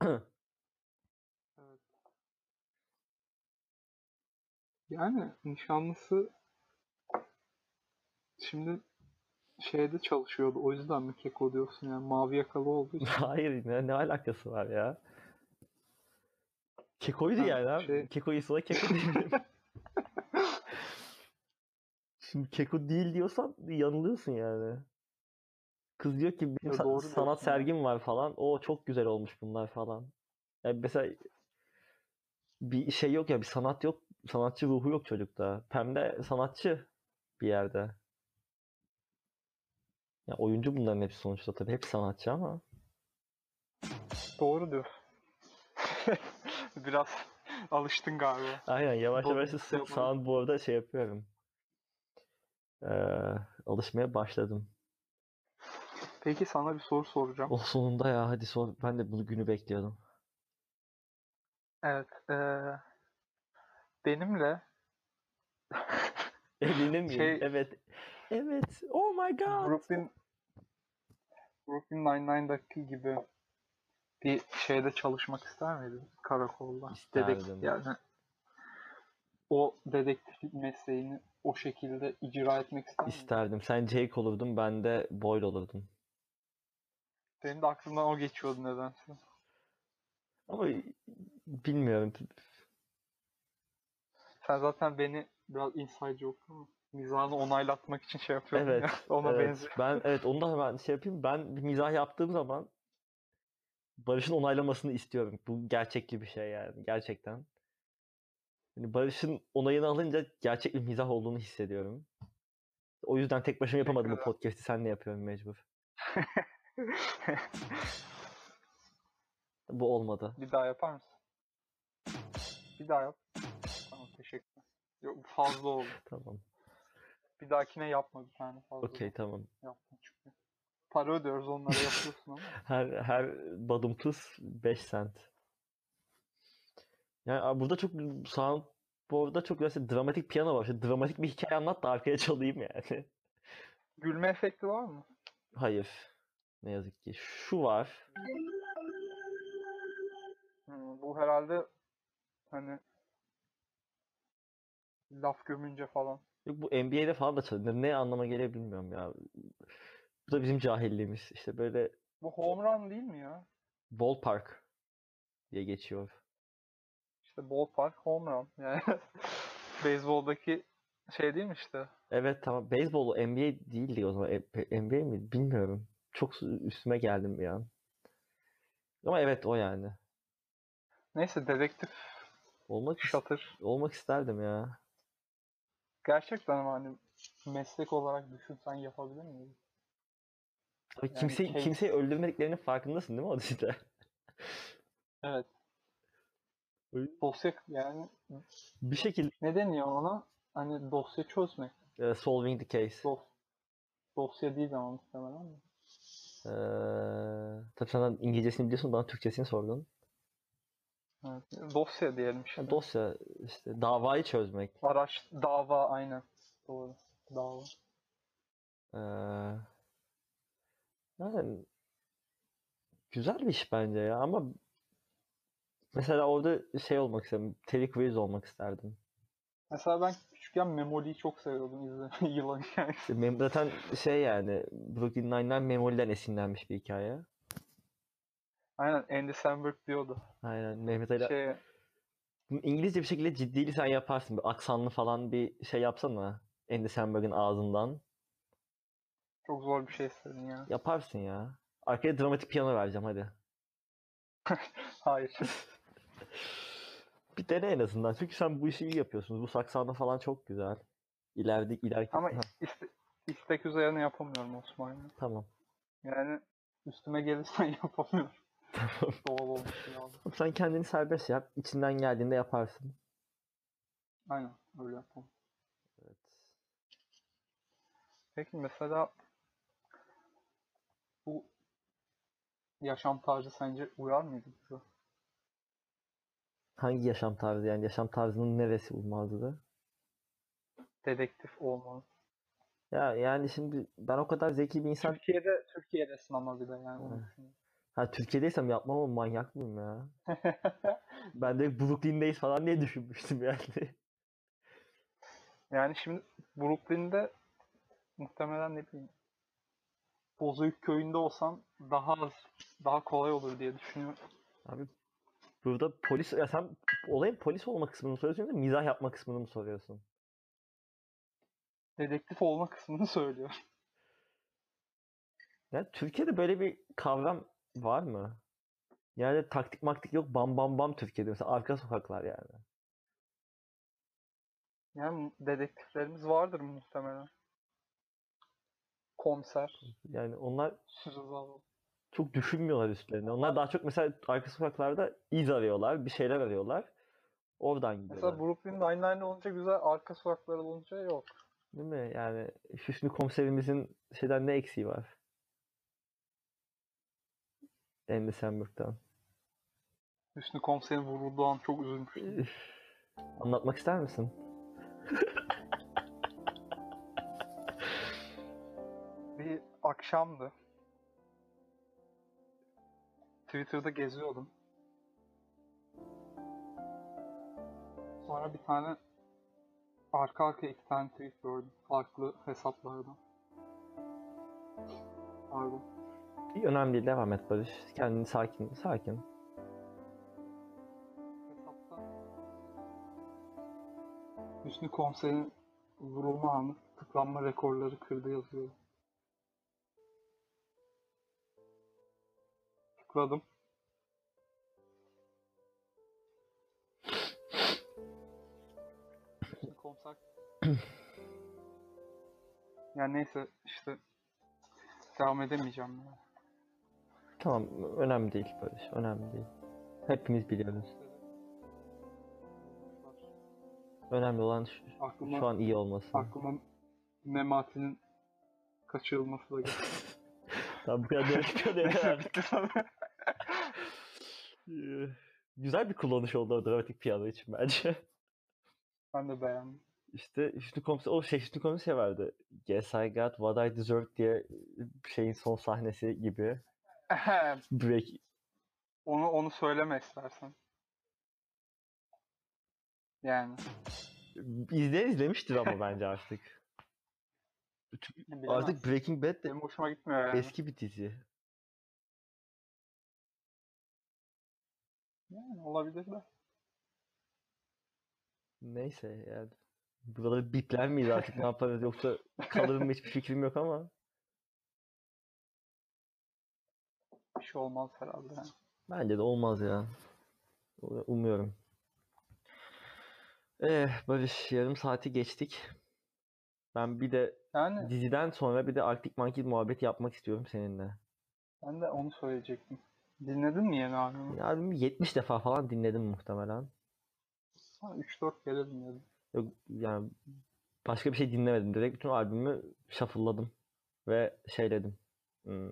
[CLEARS THROAT] Evet. Yani nişanlısı şimdi şeyde çalışıyordu. O yüzden mi keko diyorsun yani mavi yakalı olduğu için. [LAUGHS] Hayır ne, ne alakası var ya? Kekoydu Ha, yani şey- Kekoyu sana keko diyebilirim. [LAUGHS] Şimdi keko değil diyorsan yanılıyorsun yani. Kız diyor ki benim sa- doğru sanat ya. sergim var falan. O çok güzel olmuş bunlar falan. Yani mesela bir şey yok ya bir sanat yok. Sanatçı ruhu yok çocukta. Pem de sanatçı bir yerde. Ya oyuncu bunların hepsi sonuçta tabii. Hepsi sanatçı ama. Doğru diyor. [LAUGHS] Biraz alıştın galiba. Aynen yavaş yavaş sı- yapalım. soundboard'a şey yapıyorum. Ee, alışmaya başladım. Peki sana bir soru soracağım. O sonunda ya hadi sor. Ben de bunu günü bekliyordum. Evet. eee, benimle [LAUGHS] Evlenir miyim? Şey- Evet. Evet. Oh my god. Brooklyn Brooklyn Nine-Nine'daki gibi bir şeyde çalışmak ister miydin? Karakolda. İsterdim. yani o dedektiflik mesleğini o şekilde icra etmek ister miydin? İsterdim. Sen Jake olurdun, ben de Boyle olurdum. Benim de aklımdan o geçiyordu nedense. Ama bilmiyorum. Sen zaten beni biraz inside joke ama mizahını onaylatmak için şey yapıyordun Evet. ya. [LAUGHS] Ona evet. benziyor. Ben evet onu da hemen şey yapayım. Ben bir mizah yaptığım zaman Barış'ın onaylamasını istiyorum. Bu gerçekçi bir şey yani. Gerçekten. Yani Barış'ın onayını alınca gerçek bir mizah olduğunu hissediyorum. O yüzden tek başıma yapamadım bu podcast'i. Seninle yapıyorum mecbur. [LAUGHS] Bu olmadı. Bir daha yapar mısın? Bir daha yap. Tamam teşekkür Yok fazla oldu. [LAUGHS] Tamam. Bir dahakine yapma bir tane fazla. Okey tamam. Yapma çünkü. Para ödüyoruz onlara yapıyorsun ama. [LAUGHS] Her her badumtuz 5 cent. Yani burada çok soundboard'da çok mesela dramatik piyano var. İşte dramatik bir hikaye anlat da arkaya çalayım yani. [LAUGHS] Gülme efekti var mı? Hayır. Ne yazık ki. Şu var. Hmm, bu herhalde hani laf gömünce falan. Yok bu NBA'de falan da çalıyor. Ne anlama geliyor bilmiyorum ya. Bu da bizim cahilliğimiz. İşte böyle Bu home run değil mi ya? ballpark diye geçiyor. İşte ballpark home run. Yani [LAUGHS] beyzboldaki şey değil mi işte? Evet tamam. Beyzbol NBA değildi o zaman. E- NBA mi? Bilmiyorum. Çok üstüme geldim bir an. Ama evet o yani. Neyse dedektif Olmak şatır. olmak isterdim ya. Gerçekten ama hani meslek olarak düşünsen yapabilir miydin? Abi Yani kimse case- kimseyi öldürmediklerinin farkındasın değil mi o dizide? Evet. Dosya yani Bir şekilde ne deniyor ona? Hani dosya çözmek. e, solving the case. Dos dosya değil ama muhtemelen. de. Ee, tabii sen İngilizcesini biliyorsun bana Türkçesini sordun. Evet. Dosya diyelim işte. Ha, dosya işte davayı çözmek. Araç, dava aynen. Doğru. Dava. Ee, yani güzel bir iş bence ya ama mesela orada şey olmak istedim. Terry Crews olmak isterdim. Mesela ben küçükken Memoli'yi çok seviyordum izlemeyi [LAUGHS] yılan hikayesi. Mem- zaten şey yani Brooklyn Nine-Nine Memoli'den esinlenmiş bir hikaye. Aynen Andy Samberg diyordu. Aynen Mehmet Ali Şey, İngilizce bir şekilde ciddili sen yaparsın. Bir aksanlı falan bir şey yapsana. Andy Samberg'in ağzından. çok zor bir şey istedin ya. Yaparsın ya. Arkaya dramatik piyano vereceğim hadi. [LAUGHS] Hayır. [LAUGHS] Bir dene en azından. Çünkü sen bu işi iyi yapıyorsunuz. Bu saksağında falan çok güzel. İleride ileriki... Ama iste, istek üzerine yapamıyorum Osman ya. tamam. Yani üstüme gelirsen [LAUGHS] yapamıyorum. Doğal olması lazım. Sen kendini serbest yap. İçinden geldiğinde yaparsın. Aynen öyle yapalım. Evet. Peki mesela bu yaşam tarzı sence uyar mıydı bize? Hangi yaşam tarzı yani yaşam tarzının neresi uymazdı? Dedektif olmalı. Ya yani şimdi ben o kadar zeki bir insan Türkiye'de Türkiye'desin ama bir de yani ha Türkiye'deysem yapmam ama manyak mıyım ya? [LAUGHS] Ben de Brooklyn'deyiz falan diye düşünmüştüm yani. Yani şimdi Brooklyn'de muhtemelen ne bileyim Bozüyük köyünde olsan daha az, daha kolay olur diye düşünüyorum. Abi burada polis ya sen olayın polis olma kısmını mı soruyorsun yoksa mizah yapma kısmını mı soruyorsun? Dedektif olma kısmını [LAUGHS] söylüyor. Ya Türkiye'de böyle bir kavram var mı? Yani taktik maktik yok bam bam bam Türkiye'de mesela arka sokaklar yani. Yani dedektiflerimiz vardır muhtemelen. Komiser. Yani onlar [LAUGHS] çok düşünmüyorlar üstlerine. Onlar daha çok mesela arka sokaklarda iz arıyorlar, bir şeyler arıyorlar. Oradan gidiyorlar. Mesela Brooklyn Nine-Nine olunca güzel, arka sokaklar olunca yok. Değil mi? Yani Hüsnü komiserimizin şeyden ne eksiği var? Andy Samberg'den. Hüsnü komiserin vurulduğu an çok üzülmüştüm. Anlatmak ister misin? [LAUGHS] Bir akşamdı. Twitter'da geziyordum. Sonra bir tane arka arkaya iki tane tweet gördüm. Farklı hesaplardan. Pardon. Önemli değil. Devam et Barış. Kendini sakin, sakin. Hesapta Hüsnü Komiser'in vurulma anı tıklanma rekorları kırdı yazıyor. Tıkladım. Komiser [CLEARS THROAT] yani neyse işte devam edemeyeceğim ya. Tamam, önemli değil Barış. Önemli değil. Hepimiz biliyoruz. Önemli olan şu, Aklıma, şu an iyi olması. aklıma Memati'nin kaçırılması da geldi. [LAUGHS] Tamam bu kadar herhalde. bitti sonra. Güzel bir kullanış oldu o dramatik piyano için bence. [LAUGHS] Ben de beğendim. İşte Hüsnü Komiser, o şey Hüsnü Komiser vardı. Yes I got what I deserve diye şeyin son sahnesi gibi. [LAUGHS] Break. onu onu söyleme istersen. Yani. İzleyen izlemiştir ama bence artık. [LAUGHS] Artık Breaking Bad de benim hoşuma gitmiyor yani. eski bir dizi. Yani olabilir de. Neyse yani. Buraları bipler miyiz artık ne yaparız yoksa kalır mı hiçbir fikrim yok ama. Bir şey olmaz herhalde. Bence de olmaz ya. Umuyorum. Eh Barış yarım saati geçtik. Ben bir de Yani diziden sonra bir de Arctic Monkey muhabbeti yapmak istiyorum seninle. ben de onu söyleyecektim. Dinledin mi yeni albümü? Ya albümü 70 defa falan dinledim muhtemelen. Ha, 3-4 kere dinledim. Yok yani başka bir şey dinlemedim. Direkt bütün albümü shuffle'ladım ve şeyledim. Hmm,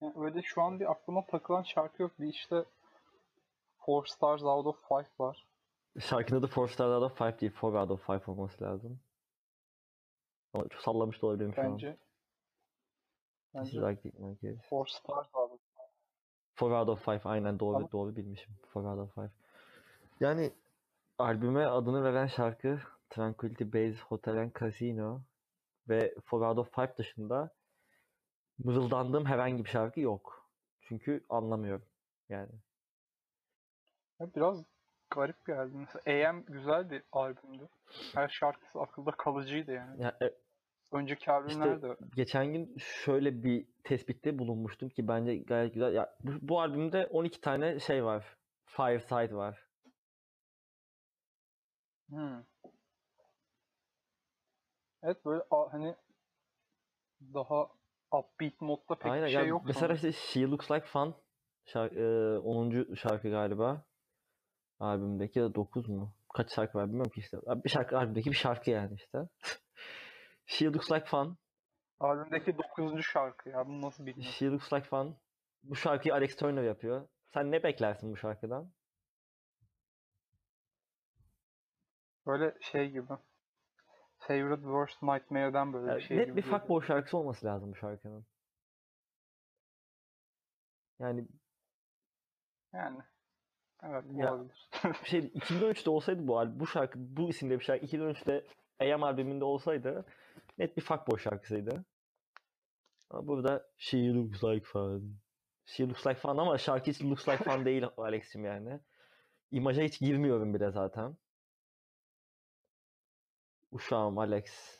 Yani öyle şu an bir aklıma takılan şarkı yok. Bir işte Four Stars Out of Five var. Şarkının adı Four Stars Out of Five değil, Four Out of Five olması lazım. Ama çok sallamış da olabilirim şu an. Bence is bence. Four Stars Four Out of Five aynen doğru Tamam. doğru bilmişim. Four Out of Five. Yani albüme adını veren şarkı Tranquility Base Hotel and Casino ve Four Out of Five dışında mırıldandığım herhangi bir şarkı yok. Çünkü anlamıyorum yani. Ya biraz garip geldi. Mesela AM güzel bir albümdü. Her şarkısı akılda kalıcıydı yani. Ya, e, Önceki albümler de geçen gün şöyle bir tespitte bulunmuştum ki bence gayet güzel. Ya, bu, bu albümde 12 tane şey var. Fireside var. Hmm. Evet böyle hani daha upbeat modda pek Aynen bir şey yok mesela işte She Looks Like Fun şarkı, e, 10. şarkı galiba albümdeki ya da 9 mu? Kaç şarkı var bilmiyorum ki işte. Bir şarkı albümdeki bir şarkı yani işte. [LAUGHS] She Looks Like Fun. Albümdeki 9. şarkı ya bunu nasıl bilmiyorum. She Looks Like Fun. Bu şarkıyı Alex Turner yapıyor. Sen ne beklersin bu şarkıdan? Böyle şey gibi. Favorite Worst Nightmare'den böyle Ya, bir şey net gibi bir geliyor. fuckboy şarkısı olması lazım bu şarkının. Yani Yani. Evet Ya- olabilir. şey [LAUGHS] 2013'te olsaydı bu albüm, bu şarkı bu isimde bir şarkı 2013'te AM albümünde olsaydı net bir fuckboy şarkısıydı. Ama burada She Looks Like Fun. She Looks Like Fun ama şarkı hiç Looks Like Fun değil [LAUGHS] Alex'im yani. İmaja hiç girmiyorum bile zaten. Uşağım Alex.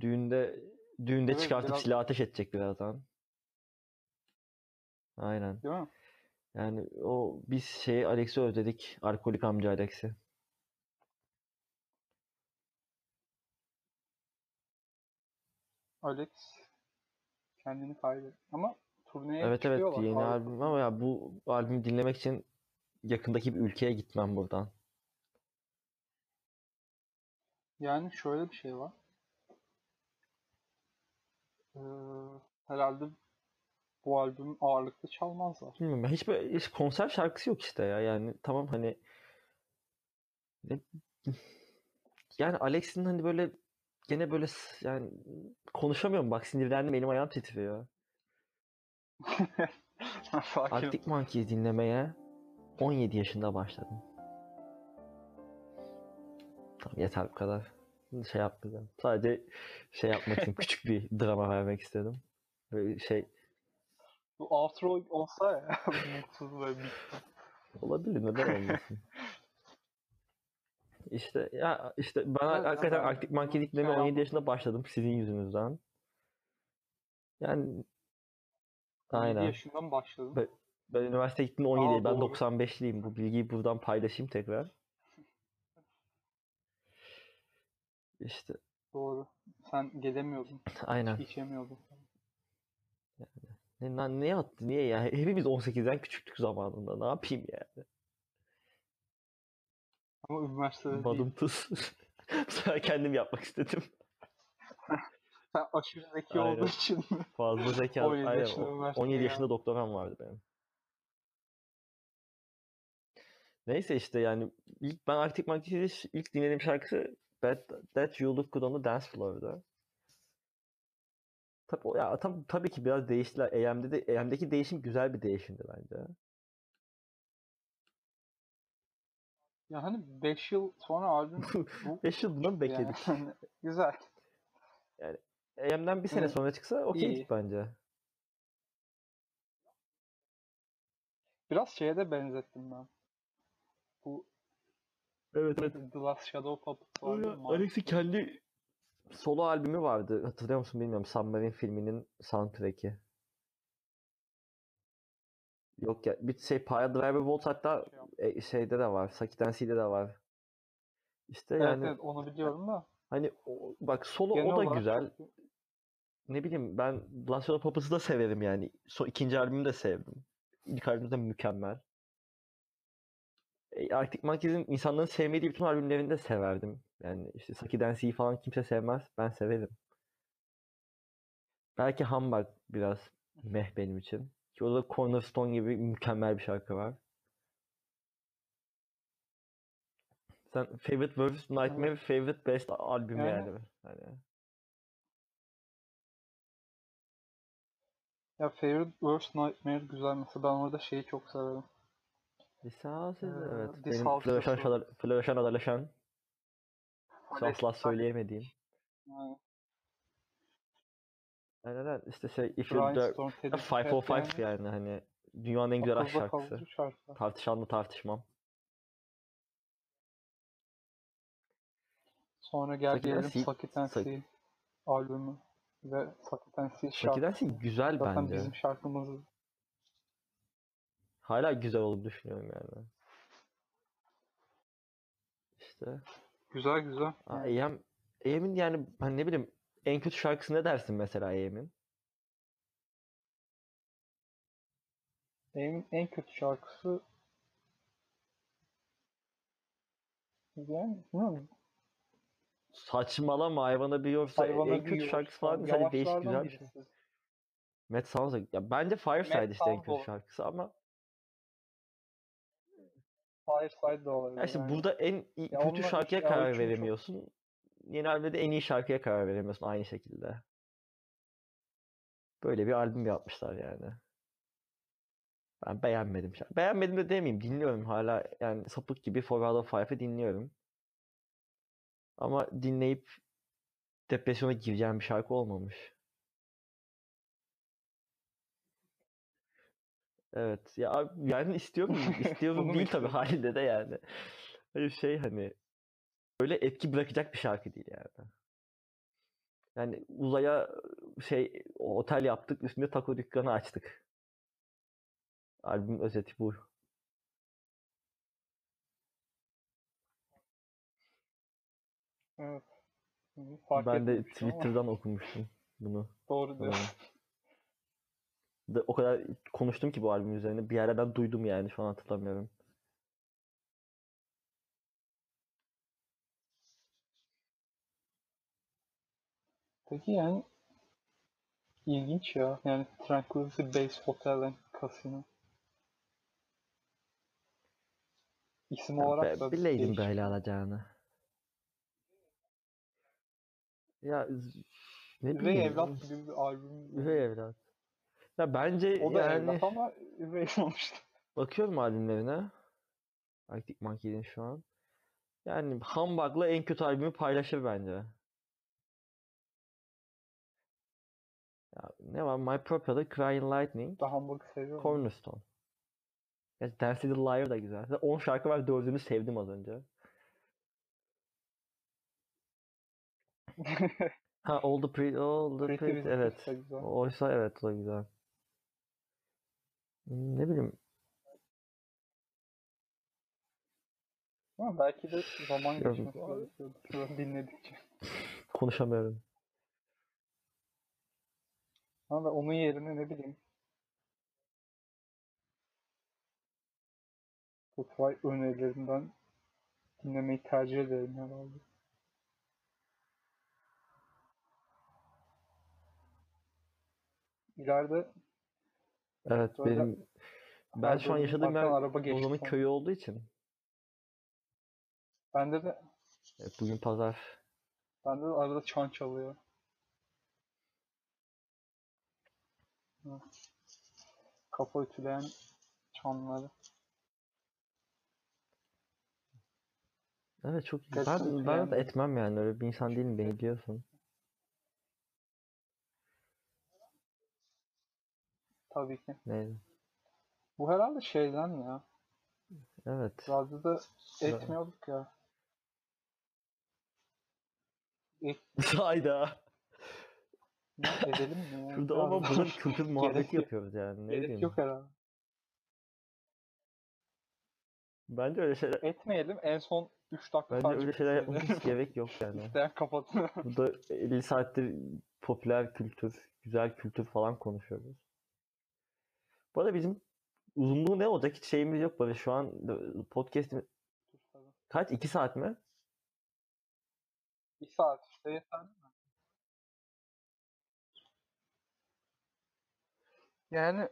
Düğünde düğünde Evet, çıkartıp biraz- silah ateş edecek birazdan. Aynen. Değil mi? Yani o biz şeyi Alex'i özledik. Alkolik amca Alex'i. Alex kendini kaybetti. Ama turneye Evet evet çıkıyorlar. yeni albüm ama ya bu albümü dinlemek için yakındaki bir ülkeye gitmem buradan. Yani şöyle bir şey var. Ee, herhalde bu albüm ağırlıklı çalmazlar. Bilmiyorum hiç böyle hiç konser şarkısı yok işte ya yani tamam hani yani Alex'in hani böyle gene böyle yani konuşamıyorum bak sinirlendim elim ayağım titriyor. [LAUGHS] Arctic Monkeys dinlemeye 17 yaşında başladım. Tamam yeter bu kadar. Şey yapmayacağım. Sadece şey yapmak için küçük bir [LAUGHS] drama vermek istedim. Böyle şey Bu outro olsa ya [LAUGHS] mutsuz böyle bitti. olabilir neden olmasın. İşte ya işte ben Evet, hakikaten Monkey bunu dinlemeye şey 17 yaşında başladım sizin yüzünüzden. Yani 17 aynen. yaşından başladım. Ben- Ben üniversite gittim 17 Aa, ben doğru. 95'liyim. Bu bilgiyi buradan paylaşayım tekrar. [LAUGHS] İşte Doğru. Sen gelemiyordun. [LAUGHS] aynen. içemiyordun. Ne, lan ne yaptı? Niye ya? Hepimiz 18'den küçüktük zamanında. Ne yapayım yani? Ama üniversitede değil. Badım tuz. Bu [LAUGHS] sefer kendim yapmak istedim. [LAUGHS] Sen aşırı zeki Aynen. olduğu için mi? Fazla zeka. [LAUGHS] 17 Aynen. yaşında o- üniversiteye 17 yaşında geldim. doktoram vardı benim. Neyse işte yani ilk ben Arctic Monkeys'i ilk dinlediğim şarkısı That, That You Look Good on the Dance Floor'da. Tabii, ya, tam, tabii ki biraz değiştiler. EM'de de, EM'deki değişim güzel bir değişimdi bence. Ya hani 5 yıl sonra albüm [LAUGHS] bu 5 yıl yani. bekledik? [LAUGHS] Hani Güzel. EM'den bir sene sonra çıksa okeydik bence. Biraz şeye de benzettim ben. Bu Evet The Last Shadow Puppet var ya. Alex'in kendi solo albümü vardı. Hatırlıyor musun bilmiyorum. Submarine filminin soundtrack'i. Yok ya bir şey Driver Waltz hatta Şey e, şeyde de var. Saki Tensi'de de var. İşte Evet, yani evet onu biliyorum da. hani o- bak solo Genel o da güzel. çok- Ne bileyim ben Last Shadow Puppets'ı da severim yani. So, ikinci albümü de sevdim. İlk albüm de mükemmel. E, Arctic Monkeys'in insanların sevmediği bütün albümlerini de severdim. Yani işte Saki Dancy'yi falan kimse sevmez. Ben severim. Belki Hamburg biraz meh benim için. Ki o da Cornerstone gibi mükemmel bir şarkı var. Sen Favorite Worst Nightmare, Favorite Best albüm Yani- yani. yani. Ya Favorite Worst Nightmare güzel mesela ben orada şeyi çok severim. This house is Ee, evet. This Benim floreşan, floreşan adalaşan asla eskiden- söyleyemediğim. Yani Aynen aynen. işte şey If You Teddy 505 Cat yani hani dünyanın en güzel akılda şarkısı. şarkı. Tartışan da tartışmam. Sonra gel Saki gelelim Dancy- Saki Tensi Saki- albümü ve Saki Tensi Saki şarkı. Dancy güzel Zaten bence. bizim şarkımız. Hala güzel olduğunu düşünüyorum yani. İşte. Güzel güzel. AM, AM'in yani hani ne bileyim en kötü şarkısı ne dersin mesela AM'in? Benim en kötü şarkısı yani bilmiyorum. Saçmalama hayvana biliyorsa Hayvana en kötü şarkısı falan. sadece değişik güzel bir şey. birisi. Matt Sounds ya bence Fireside Matt işte en kötü şarkısı ama Fireside de olabilir. ya işte yani. burada en iyi, Ya kötü şarkıya karar üçünü çok- veremiyorsun. Yeni albümde de en iyi şarkıya karar veremiyorsun aynı şekilde. Böyle bir albüm yapmışlar yani. Ben beğenmedim. şarkı. Beğenmedim de demeyeyim. Dinliyorum hala yani sapık gibi For Out of Five'ı dinliyorum. Ama dinleyip depresyona gireceğim bir şarkı olmamış. Evet. Ya yani istiyorum [LAUGHS] istiyorum değil tabii halinde de yani. Hani şey hani öyle etki bırakacak bir şarkı değil yani. Yani uzaya şey otel yaptık üstünde taco dükkanı açtık. Albüm özeti bu. Evet. Fark ben de etmemiştim ama. Twitter'dan okumuştum. bunu. Doğru diyorsun. De, o kadar konuştum ki bu albüm üzerine. Bir yerden duydum yani şu an hatırlamıyorum. Peki yani ilginç ya. Yani Tranquility Base Hotel and Casino. İsim Ya olarak da bileydim böyle alacağını. Ya ne Üvey evlat gibi bir albüm. Üvey evlat. Ya bence O da yani evlat ama üvey [LAUGHS] sonuçta. bakıyorum albümlerine. Arctic Monkey'in şu an. Yani Humbug'la en kötü albümü paylaşır bence. Ne var? My Purple'da Crying Lightning, Daha Hamburg'u seviyorum. Cornerstone. Ya Dance with the Liar da güzel. Zaten 10 şarkı var, 4'ünü sevdim az önce. [LAUGHS] Ha All the Pretty, All the Pretty Pretty, Little evet. Da. Oysa evet o da güzel. Hmm, Ne bileyim Ama belki de zaman geçmesi gerekiyordu. Şunu dinledikçe. konuşamıyorum. Ama onun yerine ne bileyim Spotify önerilerinden dinlemeyi tercih ederim herhalde. İleride Evet Böyle benim ben şu an yaşadığım yer falan. köyü olduğu için bende de evet, bugün pazar bende de arada çan çalıyor. Kafa ütüleyen çanları. Evet çok Gerçekten ben ben ütüleyen de etmem yani öyle bir insan değilim beni biliyorsun. Tabii ki. Neydi? Bu herhalde şeyden ya. Evet. Radyoda etmiyorduk ya. [LAUGHS] Et, Hayda. Edelim mi? Şurada ama bunun kültür muhabbeti yapıyoruz yani. Ne Gerek bileyim. yok herhalde. Bence öyle şeyler Etmeyelim. En son 3 dakika bence öyle şeyler edelim. hiç gerek yok [LAUGHS] yani. İsteyen kapatsın. Burada 50 saattir popüler kültür, güzel kültür falan konuşuyoruz. Bu arada bizim uzunluğu ne olacak hiç şeyimiz yok böyle şu an podcast'imiz kaç? 2 saat mi? Bir saat işte yeter mi? Yani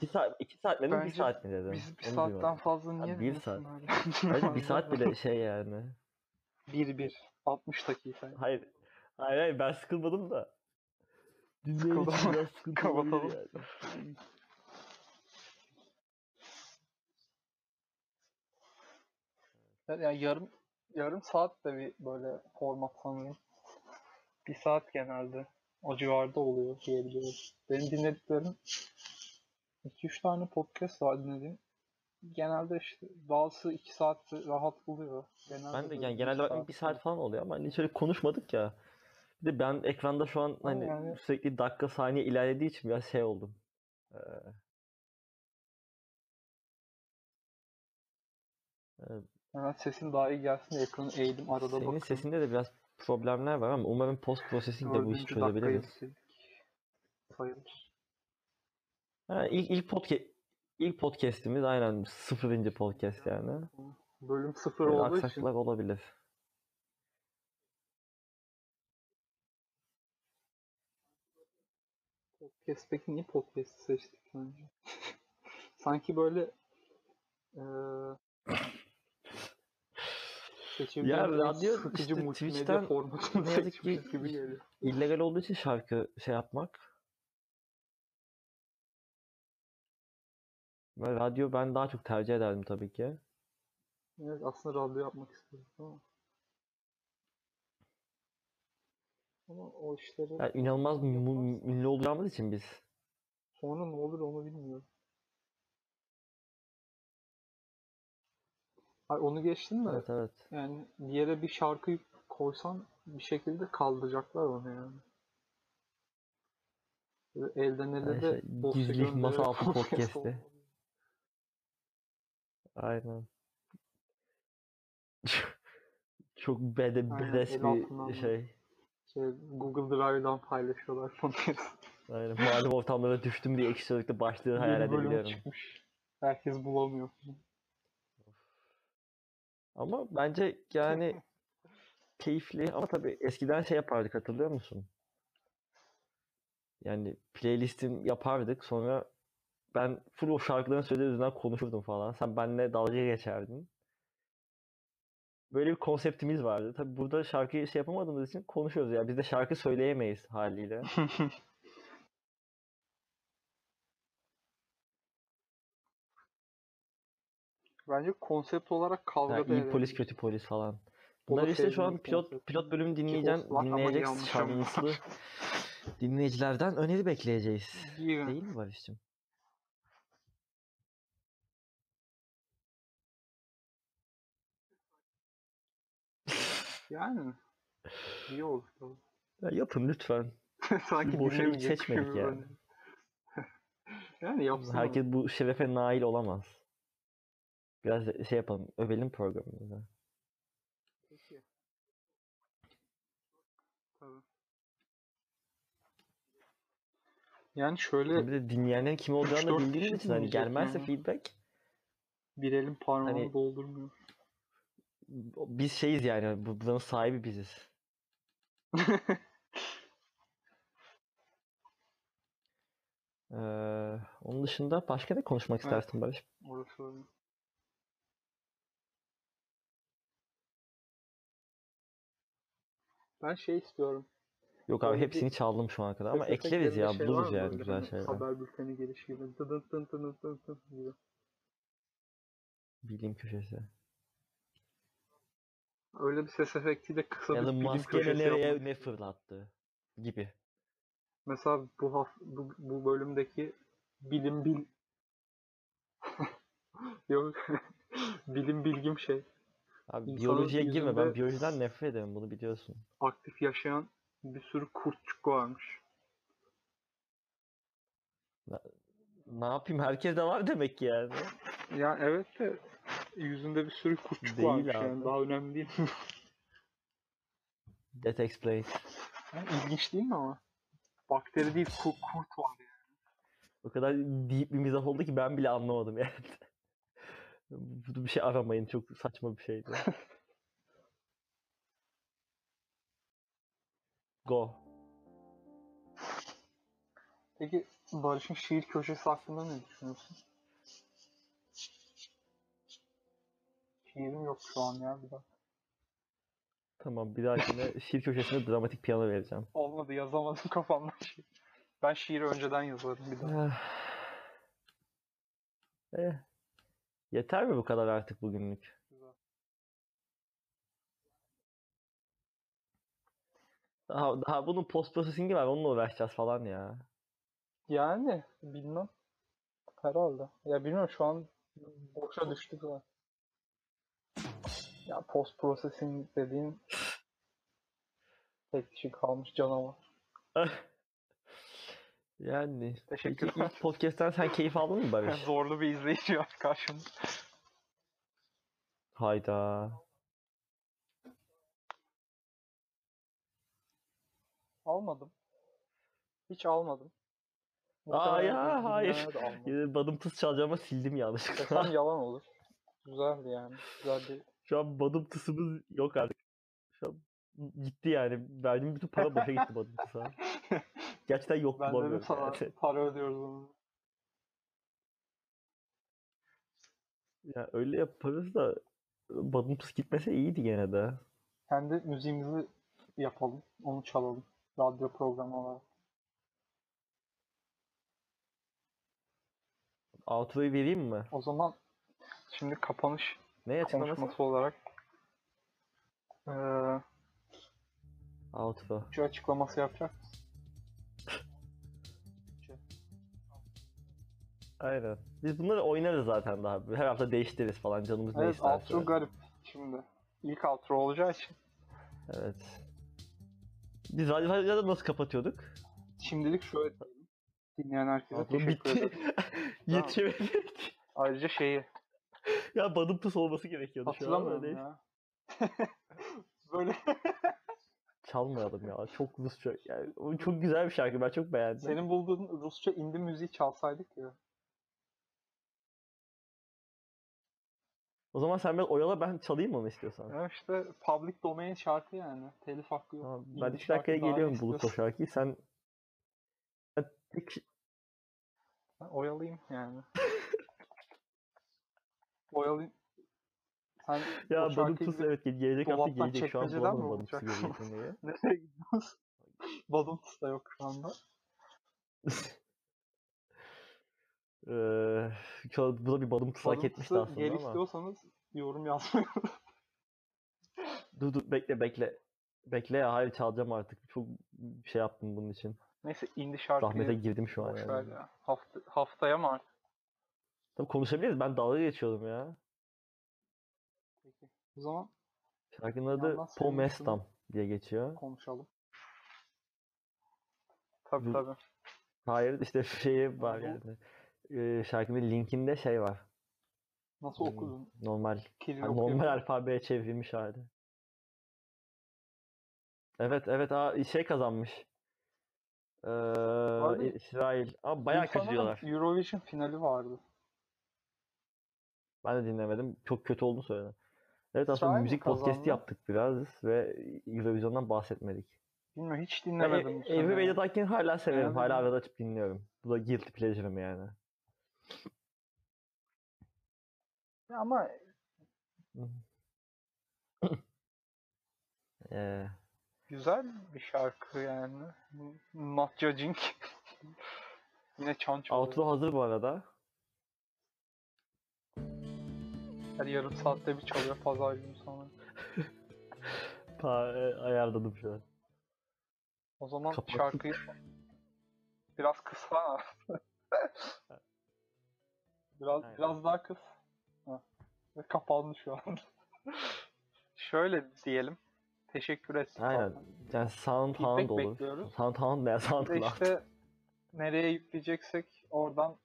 2 saat 2 saat mi? 1 Bence saat mi dedim? biz bir Onu saatten duymadım. fazla niye bir saat. dinlesinler? Bence 1 saat bile şey yani. 1 1 60 dakika. Hayır. Hayır hayır ben sıkılmadım da. Dinleyen Sıkıldım için biraz sıkıntı olabilir kapatalım. yani. Yani yarım yarım saat de bir böyle format sanırım. Bir saat genelde o civarda oluyor diyebiliyorum. Benim dinlediklerim 2-3 tane podcast var dinlediğim. Genelde işte bazısı 2 saat rahat buluyor. Genelde Ben de yani genelde bakmam bir saat falan oluyor ama hani hiç öyle konuşmadık ya. Bir de ben ekranda şu an hani yani- sürekli dakika saniye ilerlediği için biraz şey oldum. Ee, evet, Hemen sesin daha iyi gelsin diye ekranı eğdim arada senin bakıyorum. sesinde de biraz problemler var ama umarım post processing de bu işi çözebiliriz. Sayılır. Ha, ilk ilk podcast ilk podcast'imiz aynen sıfırıncı podcast yani. Bölüm 0 Böyle olduğu için aksaklıklar olabilir. podcast peki niye podcast seçtik önce? [LAUGHS] Sanki böyle eee seçebileceğimiz en radyo sıkıcı işte Twitch'ten formatını ne yazık ki gibi geliyor. illegal olduğu için şarkı şey yapmak. Ve radyo ben daha çok tercih ederdim tabii ki. Evet aslında radyo yapmak istedim ama ama o işleri Yani inanılmaz ünlü olacağımız için biz. sonra ne olur onu bilmiyorum. Ay onu geçtin de Evet evet. yani bir yere bir şarkı koysan bir şekilde kaldıracaklar onu yani. Böyle elden ele Yani de işte gizli masa altı podcast podcast'i. Aynen. [LAUGHS] Çok bede, bedes bir şey. Şey, Google Drive'dan paylaşıyorlar podcast. Aynen. Malum ortamlara düştüm diye ekşi sözlükte başlığı hayal edebiliyorum. çıkmış. Herkes bulamıyor. Ama bence yani [LAUGHS] keyifli ama tabii eskiden şey yapardık hatırlıyor musun? Yani playlistim yapardık sonra ben full o şarkıların sözleri üzerinden konuşurdum falan. Sen benimle dalga geçerdin. Böyle bir konseptimiz vardı. Tabii burada şarkıyı şey yapamadığımız için konuşuyoruz ya. Biz de şarkı söyleyemeyiz haliyle. [LAUGHS] Bence konsept olarak kavga Yani iyi polis kötü polis falan. Bunlar işte şu an pilot konsept. pilot bölüm Ki dinleyeceksin, Osman ama dinleyecek şanslı [LAUGHS] dinleyicilerden öneri bekleyeceğiz. Gibi. Değil mi Barış'cığım? Yani iyi olur. Ya yapın lütfen. [LAUGHS] Sanki Boşa dinlemeyecek seçmedik yani. [LAUGHS] yani yapsın. Herkes bu şerefe nail olamaz. Biraz şey yapalım, övelim programımızı. Peki. Tabii. Yani şöyle Bir de dinleyenlerin kim olduğunu da 3-4 bildiğimiz için hani gelmezse yani. feedback bir elin parmağını Hani- doldurmuyor. biz şeyiz yani bu- buranın sahibi biziz. [LAUGHS] Ee, onun dışında başka ne konuşmak Evet. istersin Barış? Orası öyle. Ben şey istiyorum. Yok abi Böyle bir hepsini çaldım şu ana kadar ama Ses ekleriz ya şey var buluruz mı yani böyle? güzel şeyler. Haber bülteni geliş gibi. Dıdın dın dın dın dın dın gibi. Bilim köşesi. Öyle bir ses efektiyle kısa bir Elon bilim Musk gene köşesi nereye yapmak. ne fırlattı gibi. Mesela bu, haf bu, bu bölümdeki bilim bil [LAUGHS] yok [LAUGHS] bilim bilgim şey Abi İnsanın biyolojiye girme ben biyolojiden nefret ederim bunu biliyorsun. aktif yaşayan bir sürü kurtçuk varmış. Ne yapayım herkes de var demek ki yani. Ya evet de yüzünde bir sürü kurtçuk Değil varmış abi. yani daha önemli değil. [LAUGHS] That explains. Yani ilginç değil mi ama? Bakteri değil ku- kurt var yani. O kadar deep bir mizah oldu ki ben bile anlamadım yani. [LAUGHS] Bu bir şey aramayın çok saçma bir şeydi. Go. Peki Barış'ın şiir köşesi hakkında ne düşünüyorsun? Şiirim yok şu an ya bir daha. Tamam bir dahakine [LAUGHS] şiir köşesinde dramatik piyano vereceğim. Olmadı yazamadım [LAUGHS] kafamdan şiir. Ben şiiri önceden yazarım bir daha. Ah. Eh. Yeter mi bu kadar artık bugünlük? Güzel. Daha, daha bunun post processing'i var onunla uğraşacağız falan ya. Yani bilmem. Herhalde. Ya bilmiyorum şu an boşa düştük zaten. Ya post processing dediğin tek kişi kalmış canavar. [LAUGHS] Yani peki Teşekkürler. ilk podcast'ten sen keyif aldın mı Barış? [LAUGHS] Zorlu bir izleyici var karşımda. Hayda. Almadım. Hiç almadım. Aa ya, Muhtemelen hayır. Badım Tıs çalacağıma sildim yanlışlıkla. Desem [LAUGHS] yalan olur. Güzeldi yani. Güzel bir Şu an Badım Tıs'ımız yok artık. Şu an gitti yani. Verdiğim bütün para boşa gitti Badım Tıs'a. [LAUGHS] Gerçekten yok ben bulamıyorum. sana yani. para ödüyoruz onu. Ya öyle yaparız da Badım Tıs gitmese iyiydi gene de. Kendi müziğimizi yapalım. Onu çalalım. Radyo programı olarak. Outro'yu vereyim mi? O zaman şimdi kapanış Ne açıklaması? olarak eee Outro. şu açıklaması yapacak mısın? Aynen. Biz bunları oynarız zaten daha. Her hafta değiştiririz falan canımız ne Evet isterse. outro garip şimdi. İlk outro olacağı için. Evet. Biz radyo radyoda nasıl kapatıyorduk? Şimdilik şöyle diyelim. Dinleyen herkese Outro teşekkür bitti. ederim. [LAUGHS] Yetişemedik. Ayrıca şeyi ya badım tıs olması gerekiyordu şu an. hatırlamıyorum ya. [LAUGHS] Böyle [LAUGHS] çalmayalım ya. Çok Rusça. Yani, o çok güzel bir şarkı. Ben çok beğendim. Senin bulduğun Rusça indie müziği çalsaydık ya. O zaman sen biraz oyala ben çalayım onu istiyorsan. Ya işte public domain şarkı yani. Telif hakkı yok. Tamam, ben 2 şarkı dakikaya geliyorum bulup o şarkıyı. Sen sen tek- Ben oyalayayım yani. [LAUGHS] oyalayayım. Sen ya Badum Tuz evet gelecek hafta gelecek şu an bulamadım Badum Tuz'u gelecek dinleyi. nereye gidiyorsun? Badumtus da yok şu anda. [LAUGHS] Şu- bu da bir Badum Tuz hak etmişti aslında ama. istiyorsanız yorum yazmayı [LAUGHS] Dur dur bekle bekle. Bekle ya hayır çalacağım artık. Çok şey yaptım bunun için. Neyse indie şarkıyı Zahmete girdim şu an yani. ya. Hafta, haftaya mı artık? Tabii konuşabiliriz. Ben dalga geçiyordum ya. O zaman Şarkının adı Yandan Po senin Mestam diye geçiyor. konuşalım. Tabii tabii. Hayır işte şeyi var yani. Ee, şarkının linkinde şey var. Nasıl Hmm, okudun? Normal. Okuyor. normal alfabeye çevrilmiş hali. Evet evet aa, şey kazanmış. Ee, İsrail. Ama bayağı kötü diyorlar. Eurovision finali vardı. Ben de dinlemedim. Çok kötü olduğunu söyledi. Evet aslında mi müzik podcast'i yaptık biraz ve Eurovision'dan bahsetmedik. Bilmiyorum hiç Ben dinlemedim. sene Every ya. Radio'dayken hala severim. Hala arada açıp dinliyorum. Bu da guilty pleasure'ım yani. Ya Ama [LAUGHS] Ee, güzel bir şarkı yani. Not judging. [LAUGHS] Yine çan çalıyor. outro hazır bu arada. Her yarım saatte bir çalıyor pazar günü sonra. [LAUGHS] Ta, e, ayarladım şu an. O zaman Kapat. şarkıyı biraz kısa. [LAUGHS] biraz Aynen. biraz daha kıs. Ha. Ve kapandı şu an. [LAUGHS] Şöyle diyelim. Teşekkür ettik. Aynen. zaten. Yani SoundHound olur. bekliyoruz. SoundHound de SoundCloud. işte nereye yükleyeceksek oradan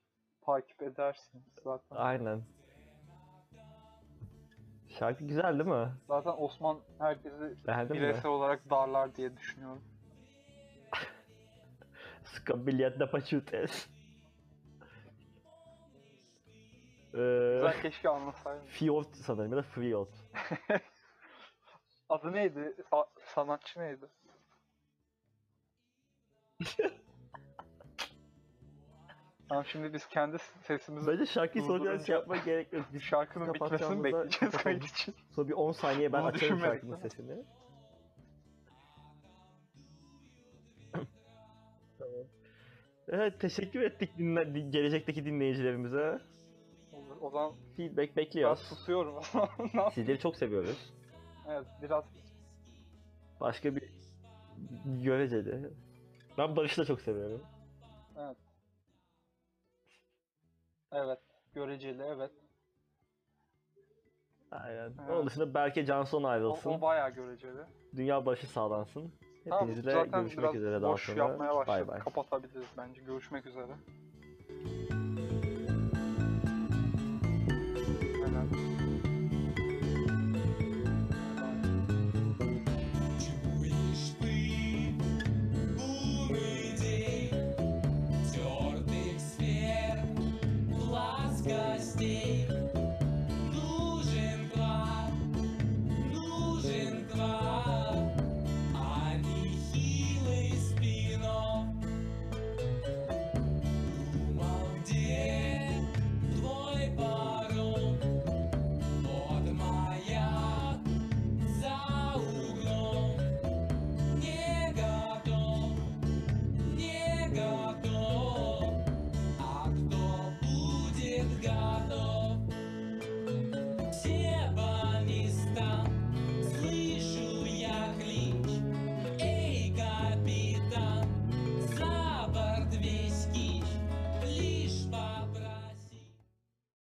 takip edersiniz zaten. Aynen. Şarkı güzel değil mi? Zaten Osman herkesi Beğendin mi? bireysel olarak darlar diye düşünüyorum. [LAUGHS] De paçutes. Ee, Güzel keşke anlasaydım. Fjord sanırım ya da Fjord. [LAUGHS] Adı neydi? Sa- sanatçı neydi? [LAUGHS] Tamam şimdi biz kendi sesimizi Bence şarkıyı Durdurunca- şey yapmak gerek yok. Biz şarkının bitmesini bekleyeceğiz kayıt için? Sonra bir 10 saniye ben Bunu açarım şarkının sesini. [LAUGHS] tamam. Evet teşekkür ettik dinle, din- gelecekteki dinleyicilerimize. Olur. O zaman Feedback bekliyoruz. susuyorum. [LAUGHS] Ne yapayım? Sizleri çok seviyoruz. evet biraz Başka bir göreceli. Ben Barış'ı da çok seviyorum. evet. Evet. Göreceli evet. Aynen. Evet. Onun dışında Berke Canson O, ayrılsın. o bayağı göreceli. Dünya başı sağlansın. Tamam Hepinizle zaten görüşmek üzere daha sonra. yapmaya Bay başladık. bay. Kapatabiliriz bence. Görüşmek üzere. Helal.